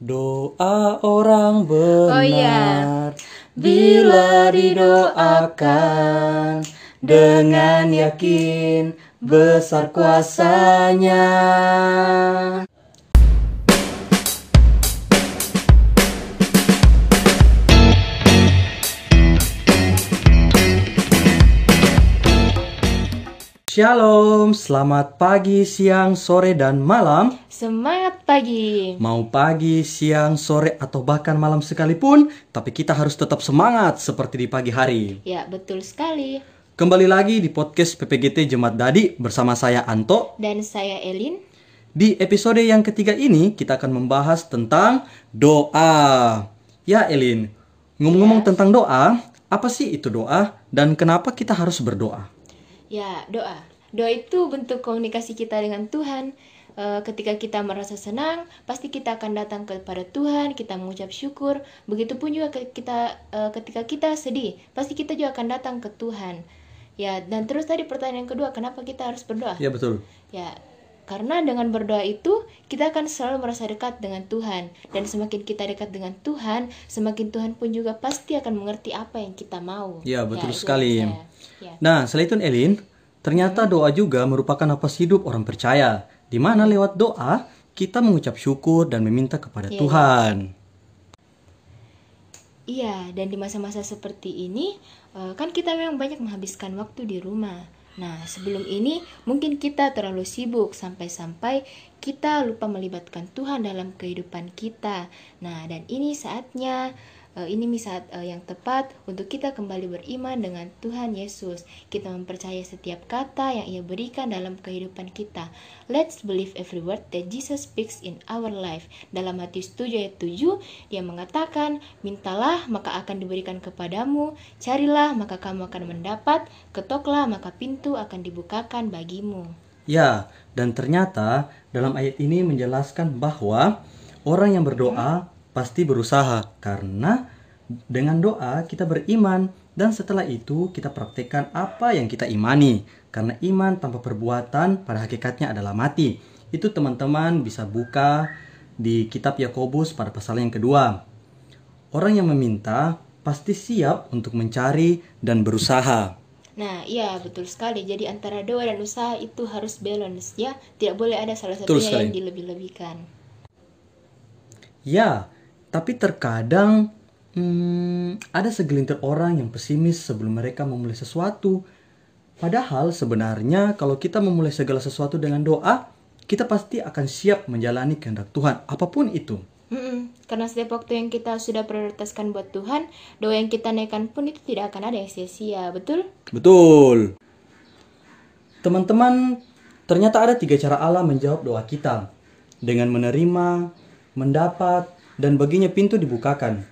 Doa orang benar Oh, iya. bila didoakan dengan yakin besar kuasanya. Shalom, selamat pagi, siang, sore, dan malam. Semangat pagi. Mau pagi, siang, sore, atau bahkan malam sekalipun, tapi kita harus tetap semangat seperti di pagi hari. Ya, betul sekali. Kembali lagi di podcast PPGT Jemaat Dadi bersama saya Anto. Dan saya Elin. Di episode yang ketiga ini kita akan membahas tentang doa. Ya Elin, ngomong-ngomong tentang doa, apa sih itu doa dan kenapa kita harus berdoa? Ya, doa. Doa itu bentuk komunikasi kita dengan Tuhan. Eh, ketika kita merasa senang, pasti kita akan datang kepada Tuhan, kita mengucap syukur. Begitupun juga kita eh, ketika kita sedih, pasti kita juga akan datang ke Tuhan. Ya, dan terus tadi pertanyaan kedua, kenapa kita harus berdoa? Ya betul. Ya, karena dengan berdoa itu kita akan selalu merasa dekat dengan Tuhan dan semakin kita dekat dengan Tuhan, semakin Tuhan pun juga pasti akan mengerti apa yang kita mau. Ya, betul itu sekali. saya. Ya. Nah, selain itu Elin, ternyata doa juga merupakan nafas hidup orang percaya, di mana lewat doa kita mengucap syukur dan meminta kepada Iya, Tuhan. Iya, dan di masa-masa seperti ini eh, kan kita memang banyak menghabiskan waktu di rumah. Nah, sebelum ini mungkin kita terlalu sibuk sampai-sampai kita lupa melibatkan Tuhan dalam kehidupan kita. Nah, dan ini saatnya ini saat eh, yang tepat untuk kita kembali beriman dengan Tuhan Yesus. Kita mempercayai setiap kata yang Ia berikan dalam kehidupan kita. Let's believe every word that Jesus speaks in our life. Dalam Matius 7 ayat 7, dia mengatakan, Mintalah maka akan diberikan kepadamu, carilah maka kamu akan mendapat, ketoklah maka pintu akan dibukakan bagimu. Ya, dan ternyata dalam ayat ini menjelaskan bahwa orang yang berdoa pasti berusaha karena dengan doa kita beriman dan setelah itu kita praktekkan apa yang kita imani karena iman tanpa perbuatan pada hakikatnya adalah mati. Itu teman-teman bisa buka di kitab Yakobus pada pasal yang kedua. Orang yang meminta pasti siap untuk mencari dan berusaha. Nah, iya betul sekali. Jadi antara doa dan usaha itu harus balance ya. Tidak boleh ada salah satunya yang dilebih-lebihkan. Ya, tapi terkadang hmm, ada segelintir orang yang pesimis sebelum mereka memulai sesuatu. Padahal sebenarnya kalau kita memulai segala sesuatu dengan doa, kita pasti akan siap menjalani kehendak Tuhan, apa pun itu. Mm-mm. Karena setiap waktu yang kita sudah prioritaskan buat Tuhan, doa yang kita naikkan pun itu tidak akan ada yang sia-sia, betul? Betul. Teman-teman, ternyata ada tiga cara Allah menjawab doa kita. Dengan menerima, mendapat, dan baginya pintu dibukakan.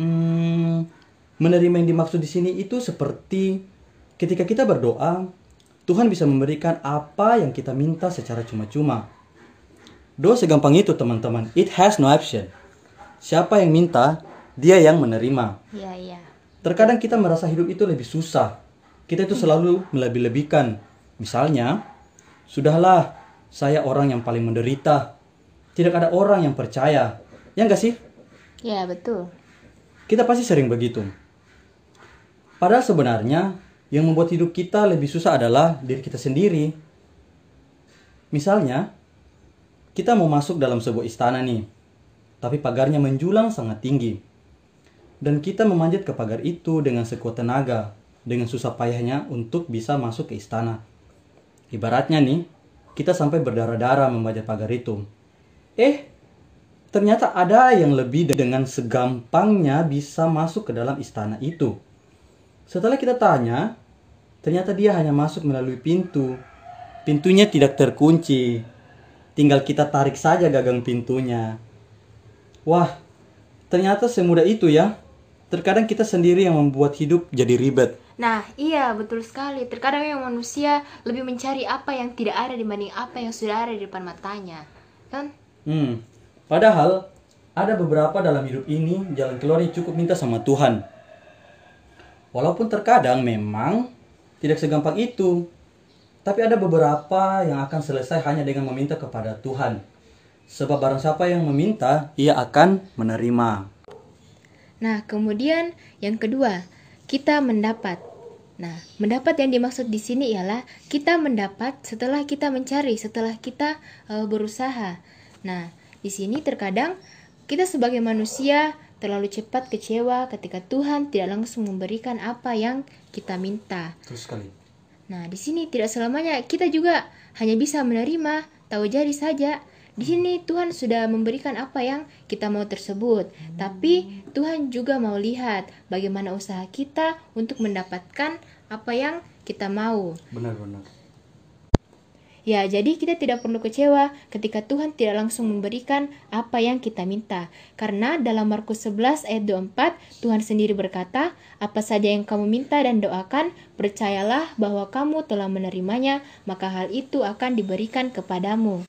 Hmm, menerima yang dimaksud di sini itu seperti ketika kita berdoa, Tuhan bisa memberikan apa yang kita minta secara cuma-cuma. Doa segampang itu teman-teman. It has no option. Siapa yang minta, dia yang menerima. Iya, iya. Terkadang kita merasa hidup itu lebih susah. Kita itu selalu melebih-lebihkan. Misalnya, sudahlah, saya orang yang paling menderita. Tidak ada orang yang percaya. Ya enggak sih? Ya, betul. Kita pasti sering begitu. Padahal sebenarnya, yang membuat hidup kita lebih susah adalah diri kita sendiri. Misalnya, kita mau masuk dalam sebuah istana nih, tapi pagarnya menjulang sangat tinggi. Dan kita memanjat ke pagar itu dengan sekuat tenaga, dengan susah payahnya untuk bisa masuk ke istana. Ibaratnya nih, kita sampai berdarah-darah memanjat pagar itu. Eh, ternyata ada yang lebih dengan segampangnya bisa masuk ke dalam istana itu. Setelah kita tanya, ternyata dia hanya masuk melalui pintu. Pintunya tidak terkunci. Tinggal kita tarik saja gagang pintunya. Wah, ternyata semudah itu ya. Terkadang kita sendiri yang membuat hidup jadi ribet. Nah, iya betul sekali. Terkadang memang manusia lebih mencari apa yang tidak ada dibanding apa yang sudah ada di depan matanya. Kan? Hmm, padahal ada beberapa dalam hidup ini jalan keluarnya cukup minta sama Tuhan. Walaupun terkadang memang tidak segampang itu. Tapi ada beberapa yang akan selesai hanya dengan meminta kepada Tuhan. Sebab barang siapa yang meminta, ia akan menerima. Nah, kemudian yang kedua, kita mendapat. Nah, mendapat yang dimaksud di sini ialah kita mendapat setelah kita mencari, setelah kita uh, berusaha. Nah, di sini terkadang kita sebagai manusia terlalu cepat kecewa ketika Tuhan tidak langsung memberikan apa yang kita minta. Terus sekali. Nah, di sini tidak selamanya kita juga hanya bisa menerima, tahu jadi saja. Di sini Tuhan sudah memberikan apa yang kita mau tersebut, tapi Tuhan juga mau lihat bagaimana usaha kita untuk mendapatkan apa yang kita mau. Benar-benar. Ya, jadi kita tidak perlu kecewa ketika Tuhan tidak langsung memberikan apa yang kita minta. Karena dalam Markus 11 ayat 24, Tuhan sendiri berkata, apa saja yang kamu minta dan doakan, percayalah bahwa kamu telah menerimanya, maka hal itu akan diberikan kepadamu.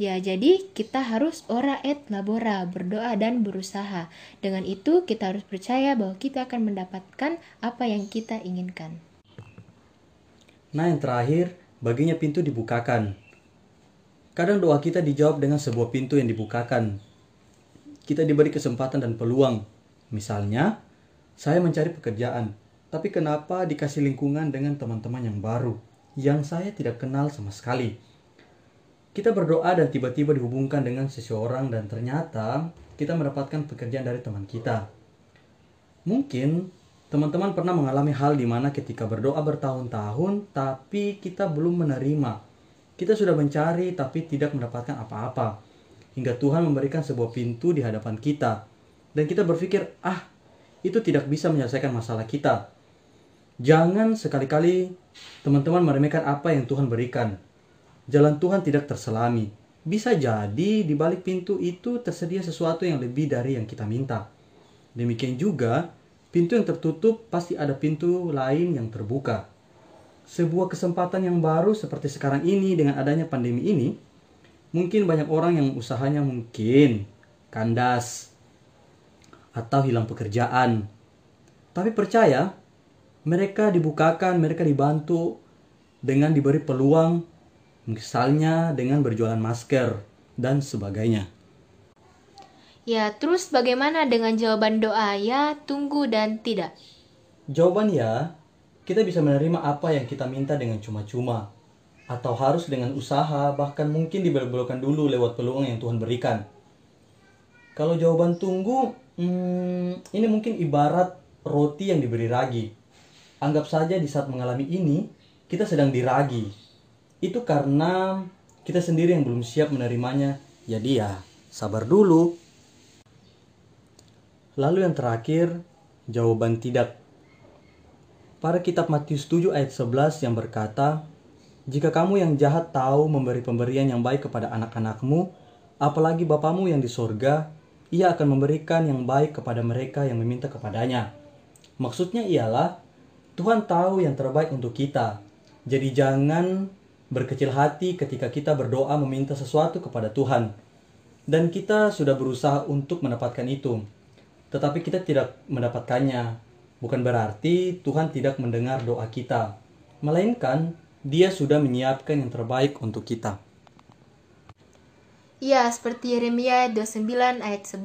Ya, jadi kita harus ora et labora, berdoa dan berusaha. Dengan itu kita harus percaya bahwa kita akan mendapatkan apa yang kita inginkan. Nah, yang terakhir, baginya pintu dibukakan. Kadang doa kita dijawab dengan sebuah pintu yang dibukakan. Kita diberi kesempatan dan peluang. Misalnya, saya mencari pekerjaan, tapi kenapa dikasih lingkungan dengan teman-teman yang baru, yang saya tidak kenal sama sekali? kita berdoa dan tiba-tiba dihubungkan dengan seseorang dan ternyata kita mendapatkan pekerjaan dari teman kita. Mungkin teman-teman pernah mengalami hal di mana ketika berdoa bertahun-tahun tapi kita belum menerima. Kita sudah mencari tapi tidak mendapatkan apa-apa. Hingga Tuhan memberikan sebuah pintu di hadapan kita. Dan kita berpikir, ah itu tidak bisa menyelesaikan masalah kita. Jangan sekali-kali teman-teman meremehkan apa yang Tuhan berikan jalan Tuhan tidak terselami. Bisa jadi di balik pintu itu tersedia sesuatu yang lebih dari yang kita minta. Demikian juga, pintu yang tertutup pasti ada pintu lain yang terbuka. Sebuah kesempatan yang baru seperti sekarang ini dengan adanya pandemi ini, mungkin banyak orang yang usahanya mungkin kandas atau hilang pekerjaan. Tapi percaya, mereka dibukakan, mereka dibantu dengan diberi peluang misalnya dengan berjualan masker dan sebagainya. Ya, terus bagaimana dengan jawaban doa ya, tunggu dan tidak? Jawaban ya, kita bisa menerima apa yang kita minta dengan cuma-cuma atau harus dengan usaha bahkan mungkin dibelok-belokkan dulu lewat peluang yang Tuhan berikan. Kalau jawaban tunggu, hmm, ini mungkin ibarat roti yang diberi ragi. Anggap saja di saat mengalami ini, kita sedang diragi itu karena kita sendiri yang belum siap menerimanya. Jadi ya, sabar dulu. Lalu yang terakhir, jawaban tidak. Pada kitab Matius 7 ayat 11 yang berkata, Jika kamu yang jahat tahu memberi pemberian yang baik kepada anak-anakmu, apalagi Bapamu yang di sorga, ia akan memberikan yang baik kepada mereka yang meminta kepadanya. Maksudnya ialah, Tuhan tahu yang terbaik untuk kita. Jadi jangan berkecil hati ketika kita berdoa meminta sesuatu kepada Tuhan. Dan kita sudah berusaha untuk mendapatkan itu. Tetapi kita tidak mendapatkannya. Bukan berarti Tuhan tidak mendengar doa kita. Melainkan dia sudah menyiapkan yang terbaik untuk kita. Ya, seperti Yeremia 29 ayat 11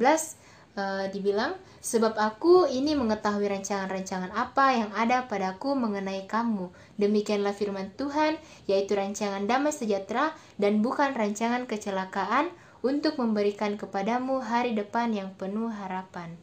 uh, dibilang, Sebab aku ini mengetahui rancangan-rancangan apa yang ada padaku mengenai kamu. Demikianlah firman Tuhan, yaitu rancangan damai sejahtera dan bukan rancangan kecelakaan untuk memberikan kepadamu hari depan yang penuh harapan.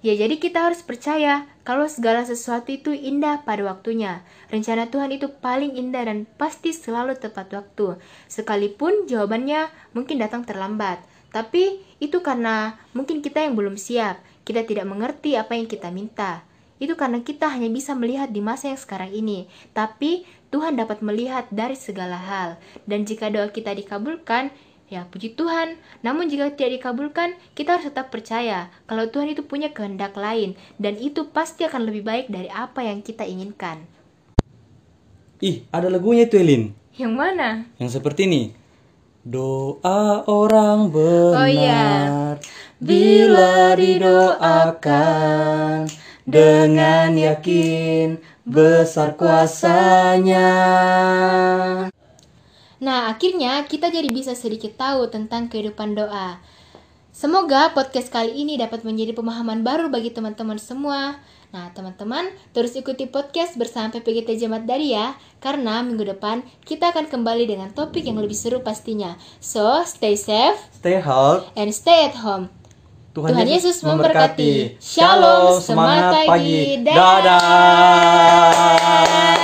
Ya, jadi kita harus percaya kalau segala sesuatu itu indah pada waktunya. Rencana Tuhan itu paling indah dan pasti selalu tepat waktu. Sekalipun jawabannya mungkin datang terlambat. Tapi itu karena mungkin kita yang belum siap, kita tidak mengerti apa yang kita minta. Itu karena kita hanya bisa melihat di masa yang sekarang ini, tapi Tuhan dapat melihat dari segala hal. Dan jika doa kita dikabulkan, ya puji Tuhan. Namun jika tidak dikabulkan, kita harus tetap percaya kalau Tuhan itu punya kehendak lain dan itu pasti akan lebih baik dari apa yang kita inginkan. Ih, ada lagunya itu Elin. Yang mana? Yang seperti ini. Doa orang benar Oh, iya. bila didoakan dengan yakin besar kuasanya. Nah, akhirnya kita jadi bisa sedikit tahu tentang kehidupan doa. Semoga podcast kali ini dapat menjadi pemahaman baru bagi teman-teman semua. Nah, teman-teman, terus ikuti podcast bersama PPGT Jemaat Dari ya, karena minggu depan kita akan kembali dengan topik yang lebih seru pastinya. So, stay safe Stay healthy. and stay at home. Tuhan, Tuhan Yesus memberkati. Shalom, semangat pagi. Dadah. Dadah.